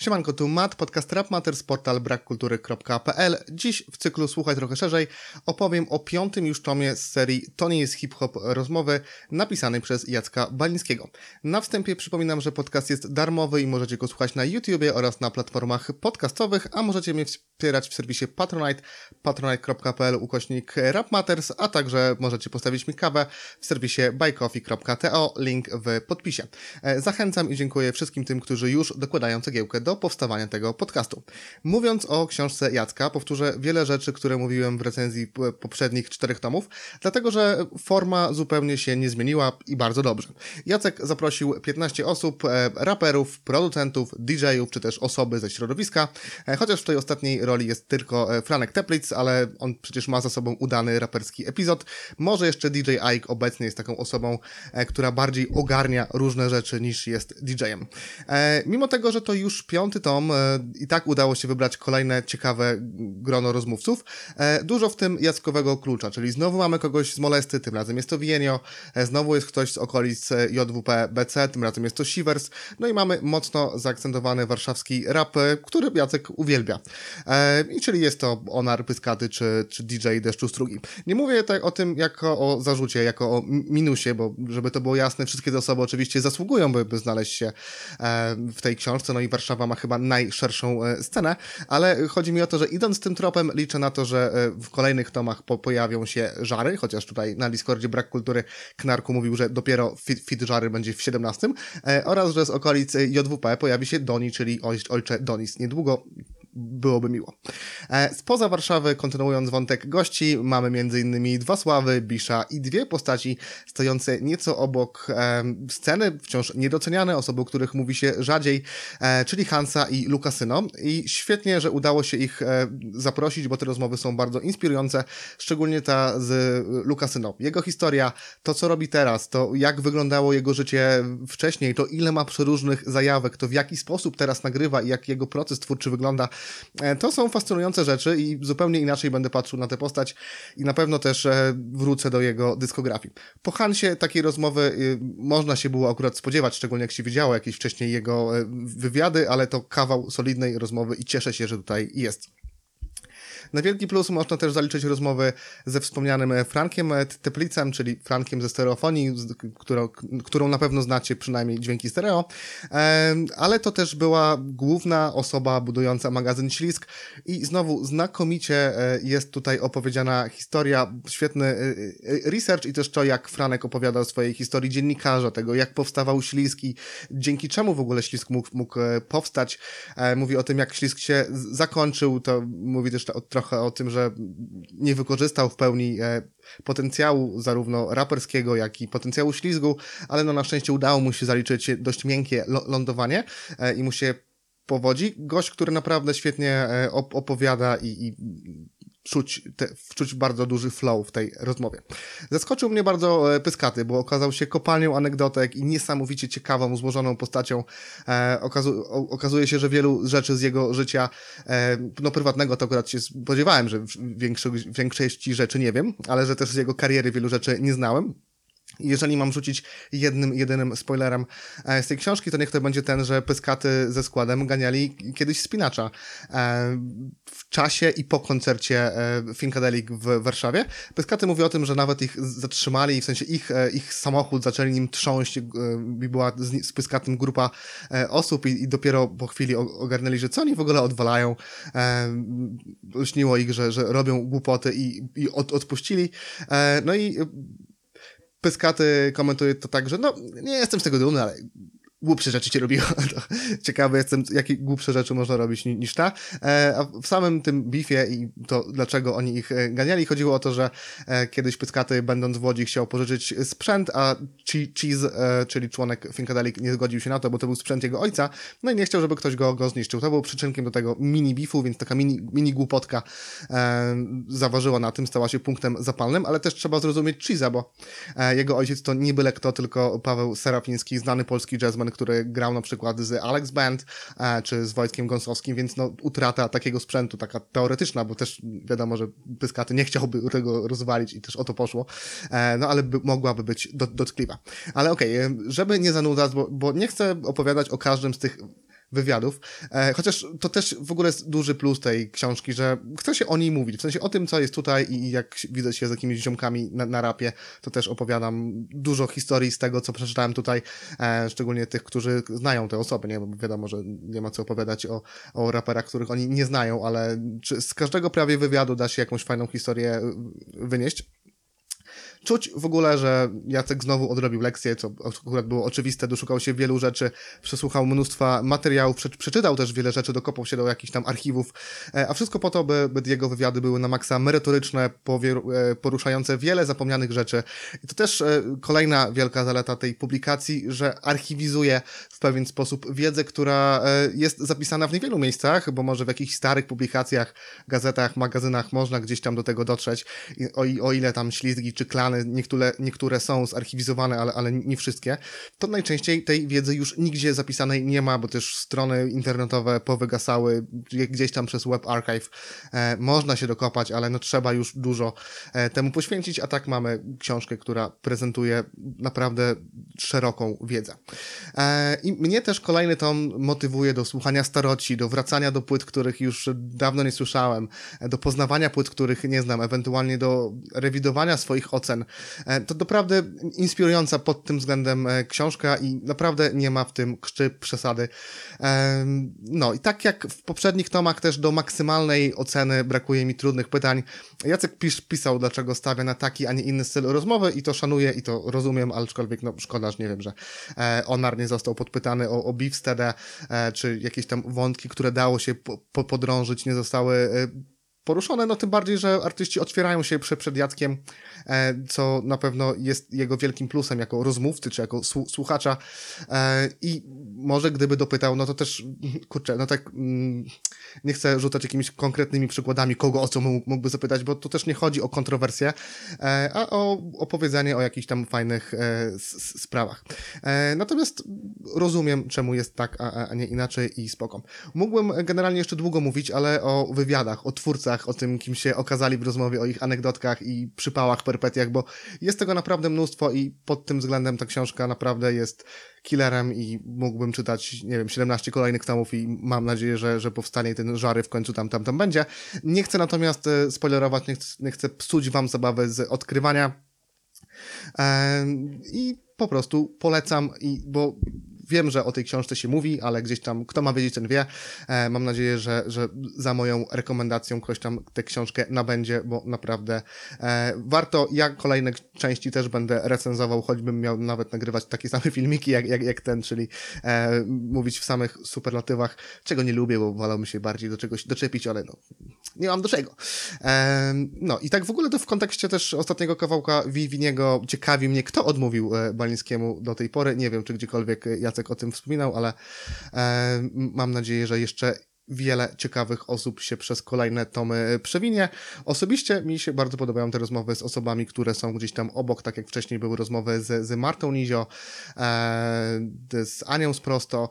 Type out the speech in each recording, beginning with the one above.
Siemanko, tu Matt, podcast Rap Matters, portal brakkultury.pl. Dziś w cyklu Słuchaj trochę szerzej opowiem o piątym już tomie z serii To nie jest hip-hop rozmowy, napisanej przez Jacka Balińskiego. Na wstępie przypominam, że podcast jest darmowy i możecie go słuchać na YouTubie oraz na platformach podcastowych, a możecie mnie wspierać w serwisie Patronite, patronite.pl ukośnik Rap Matters, a także możecie postawić mi kawę w serwisie buycoffee.to, link w podpisie. E, Zachęcam i dziękuję wszystkim tym, którzy już dokładają cegiełkę do powstawania tego podcastu. Mówiąc o książce Jacka, powtórzę wiele rzeczy, które mówiłem w recenzji poprzednich czterech tomów, dlatego że forma zupełnie się nie zmieniła i bardzo dobrze. Jacek zaprosił 15 osób, e, raperów, producentów, DJ-ów, czy też osoby ze środowiska, e, chociaż w tej ostatniej roli jest tylko e, Franek Teplitz, ale on przecież ma za sobą udany raperski epizod. Może jeszcze DJ Ike obecnie jest taką osobą, która bardziej ogarnia różne rzeczy niż jest DJ-em. Mimo tego, że to już piąty tom, e, i tak udało się wybrać kolejne ciekawe grono rozmówców, e, dużo w tym jackowego klucza, czyli znowu mamy kogoś z molesty, tym razem jest to Wienio, e, znowu jest ktoś z okolic JWP BC, tym razem jest to Shivers, no i mamy mocno zaakcentowany warszawski rap, który Jacek uwielbia. I czyli jest to Onar Pyskaty czy, czy DJ Deszczu Strugi. Nie mówię tak o tym jako o zarzucie, jako o mi- minusie, bo żeby to było jasne, wszystkie te osoby oczywiście zasługują, by, by znaleźć się w tej książce, no i Warszawa ma chyba najszerszą e, scenę, ale chodzi mi o to, że idąc tym tropem liczę na to, że e, w kolejnych tomach po, pojawią się żary, chociaż tutaj na Discordzie Brak Kultury Knarku mówił, że dopiero fit, fit żary będzie w 17, e, oraz że z okolic JWP pojawi się Doni, czyli oj, ojcze Donis. Niedługo byłoby miło. E, Spoza Warszawy, kontynuując wątek gości, mamy m.in. dwa Sławy, Bisza i dwie postaci stojące nieco obok e, sceny, wciąż niedoceniane, osoby, o których mówi się rzadziej, e, czyli Hansa i Lukasyno. I świetnie, że udało się ich zaprosić, bo te rozmowy są bardzo inspirujące, szczególnie ta z Lukasyno. Jego historia, to co robi teraz, to jak wyglądało jego życie wcześniej, to ile ma przeróżnych zajawek, to w jaki sposób teraz nagrywa i jak jego proces twórczy wygląda, To są fascynujące rzeczy i zupełnie inaczej będę patrzył na tę postać i na pewno też e, wrócę do jego dyskografii. Po Hansie takiej rozmowy y, można się było akurat spodziewać, szczególnie jak się widziało jakieś wcześniej jego e, wywiady, ale to kawał solidnej rozmowy i cieszę się, że tutaj jest. Na wielki plus można też zaliczyć rozmowy ze wspomnianym e, Frankiem e, Teplicem, czyli Frankiem ze stereofonii, którą, którą na pewno znacie przynajmniej dźwięki stereo, Em, ale to też była główna osoba budująca magazyn Ślisk i znowu znakomicie e, jest tutaj opowiedziana historia, świetny e, e, research i też to, jak Franek opowiada o swojej historii dziennikarza, tego jak powstawał Ślisk i dzięki czemu w ogóle Ślisk mógł, mógł e, powstać. E, Mówi o tym, jak Ślisk się zakończył, to mówi też o, trochę o tym, że nie wykorzystał w pełni e, potencjału zarówno raperskiego, jak i potencjału ślizgu, ale no na szczęście udało mu się zaliczyć dość miękkie lądowanie e, i mu się powodzi. Gość, który naprawdę świetnie e, op- opowiada i, i czuć, te, czuć bardzo duży flow w tej rozmowie. Zaskoczył mnie bardzo e, Pyskaty, bo okazał się kopalnią anegdotek i niesamowicie ciekawą, złożoną postacią. E, okazu, okazuje się, że wielu rzeczy z jego życia, e, no prywatnego to akurat się spodziewałem, że większo, większości rzeczy nie wiem, ale że też z jego kariery wielu rzeczy nie znałem. Jeżeli mam rzucić jednym, jedynym spoilerem e, z tej książki, to niech to będzie ten, że Pyskaty ze składem ganiali kiedyś spinacza e, w czasie i po koncercie e, Funkadelic w Warszawie. Pyskaty mówi o tym, że nawet ich zatrzymali, w sensie ich, ich samochód zaczęli nim trząść i była z, Pyskatym grupa osób i, i dopiero po chwili ogarnęli, że co oni w ogóle odwalają. Śniło ich, że, że robią głupoty i, i od, odpuścili. No i Pyskaty komentuje to tak, że no, nie jestem z tego dumny, ale głupsze rzeczy cię robiło. To ciekawy jestem, jakie głupsze rzeczy można robić ni- niż ta. E, a w samym tym bifie i to dlaczego oni ich e, ganiali, chodziło o to, że e, kiedyś Pyskaty, będąc w Łodzi, chciał pożyczyć sprzęt, a Che- Cheese, czyli członek Funkadelic, nie zgodził się na to, bo to był sprzęt jego ojca, no i nie chciał, żeby ktoś go, go zniszczył. To był przyczynkiem do tego mini bifu, więc taka mini, mini głupotka zaważyła na tym, stała się punktem zapalnym, ale też trzeba zrozumieć Cheese'a, bo jego ojciec to nie byle kto, tylko Paweł Serafiński, znany polski jazzman, pan, który grał na przykład z Alex Band, e, czy z Wojtkiem Gąsowskim, więc no utrata takiego sprzętu, taka teoretyczna, bo też wiadomo, że Pyskaty nie chciałby tego rozwalić i też o to poszło, e, no ale by, mogłaby być do, dotkliwa. Ale okej, okay, żeby nie zanudzać, bo, bo nie chcę opowiadać o każdym z tych wywiadów. E, chociaż to też w ogóle jest duży plus tej książki, że chce się o niej mówić, w sensie o tym, co jest tutaj i jak widzę się z jakimiś ziomkami na, na rapie, to też opowiadam dużo historii z tego, co przeczytałem tutaj, e, szczególnie tych, którzy znają te osoby, nie? Bo wiadomo, że nie ma co opowiadać o, o raperach, których oni nie znają, ale z każdego prawie wywiadu da się jakąś fajną historię wynieść. Czuć w ogóle, że Jacek znowu odrobił lekcję, co akurat było oczywiste, doszukał się wielu rzeczy, przesłuchał mnóstwa materiałów, przeczytał też wiele rzeczy, dokopał się do jakichś tam archiwów, e, a wszystko po to, by, by jego wywiady były na maksa merytoryczne, e, poruszające wiele zapomnianych rzeczy. I to też e, kolejna wielka zaleta tej publikacji, że archiwizuje w pewien sposób wiedzę, która jest zapisana w niewielu miejscach, bo może w jakichś starych publikacjach, gazetach, magazynach można gdzieś tam do tego dotrzeć, o, o ile tam ślizgi czy klany niektóre, niektóre są zarchiwizowane, ale, ale nie wszystkie, to najczęściej tej wiedzy już nigdzie zapisanej nie ma, bo też strony internetowe powygasały gdzieś tam przez Web Archive. E, można się dokopać, ale no trzeba już dużo e, temu poświęcić, a tak mamy książkę, która prezentuje naprawdę szeroką wiedzę. E, I mnie też kolejny tom motywuje do słuchania staroci, do wracania do płyt, których już dawno nie słyszałem, do poznawania płyt, których nie znam, ewentualnie do rewidowania swoich ocen E, to naprawdę inspirująca pod tym względem e, książka i naprawdę nie ma w tym krzczy przesady. E, no i tak jak w poprzednich tomach też do maksymalnej oceny brakuje mi trudnych pytań. Jacek Pisz pisał, dlaczego stawia na taki, a nie inny styl rozmowy i to szanuję i to rozumiem, aczkolwiek no szkoda, że nie wiem, że Onar nie został podpytany o, o Beefsteadę, czy jakieś tam wątki, które dało się po, podrążyć, nie zostały poruszone, no tym bardziej, że artyści otwierają się przed Jackiem, e, co na pewno jest jego wielkim plusem jako rozmówcy, czy jako słuchacza e, i może gdyby dopytał, no to też, kurczę, no tak mm, nie chcę rzucać jakimiś konkretnymi przykładami, kogo o co mógłby zapytać, bo to też nie chodzi o kontrowersję, e, a o opowiedzenie o jakichś tam fajnych sprawach. Natomiast rozumiem, czemu jest tak, a nie inaczej i spoko. Mógłbym generalnie jeszcze długo mówić, ale o wywiadach, o twórcach, o tym, kim się okazali w rozmowie, o ich anegdotkach i przypałach, perpetiach, bo jest tego naprawdę mnóstwo i pod tym względem ta książka naprawdę jest killerem i mógłbym czytać, nie wiem, 17 kolejnych tomów i mam nadzieję, że, że powstanie ten żary w końcu tam, tam, tam będzie. Nie chcę natomiast e, spoilerować, nie chcę, nie chcę psuć wam zabawy z odkrywania. I po prostu polecam, i, bo wiem, że o tej książce się mówi, ale gdzieś tam kto ma wiedzieć, ten wie. E, mam nadzieję, że, że za moją rekomendacją ktoś tam tę książkę nabędzie, bo naprawdę e, warto. Ja kolejne części też będę recenzował, choćbym miał nawet nagrywać takie same filmiki jak, jak, jak ten, czyli e, mówić w samych superlatywach, czego nie lubię, bo wolałbym się bardziej do czegoś doczepić, ale no, nie mam do czego. No i tak w ogóle to w kontekście też ostatniego kawałka Viviniego ciekawi mnie, kto odmówił Balińskiemu do tej pory. Nie wiem, czy gdziekolwiek Jacek O tym wspominał, ale e, mam nadzieję, że jeszcze wiele ciekawych osób się przez kolejne tomy przewinie. Osobiście mi się bardzo podobają te rozmowy z osobami, które są gdzieś tam obok, tak jak wcześniej były rozmowy z, z Martą Nizio, e, z Anią Sprosto.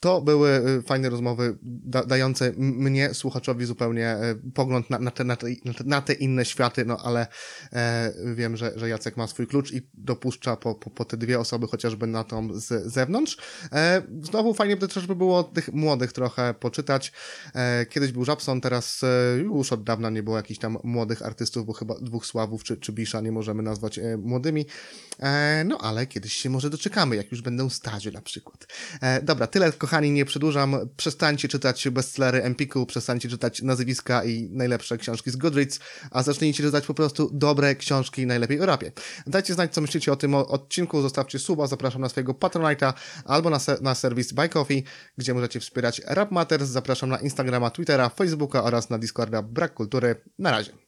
To były y, fajne rozmowy, da, dające mnie, słuchaczowi, zupełnie y, pogląd na, na, te, na, te, na te inne światy, no ale e, wiem, że, że Jacek ma swój klucz i dopuszcza po, po, po te dwie osoby chociażby na tą z zewnątrz. E, znowu fajnie by też by było tych młodych trochę poczytać. E, kiedyś był Żabson, teraz e, już od dawna nie było jakichś tam młodych artystów, bo chyba dwóch Sławów czy, czy Bisza nie możemy nazwać e, młodymi. E, no ale kiedyś się może doczekamy, jak już będą starzy na przykład. dobra, tyle tylko kochani, nie przedłużam. Przestańcie czytać bestsellery Empiku, przestańcie czytać nazwiska i najlepsze książki z Goodreads, a zacznijcie czytać po prostu dobre książki, najlepiej o rapie. Dajcie znać, co myślicie o tym odcinku, zostawcie suba, zapraszam na swojego Patronite'a albo na, na serwis Buy Coffee, gdzie możecie wspierać Rap Matters. Zapraszam na Instagrama, Twittera, Facebooka oraz na Discorda Brak Kultury. Na razie.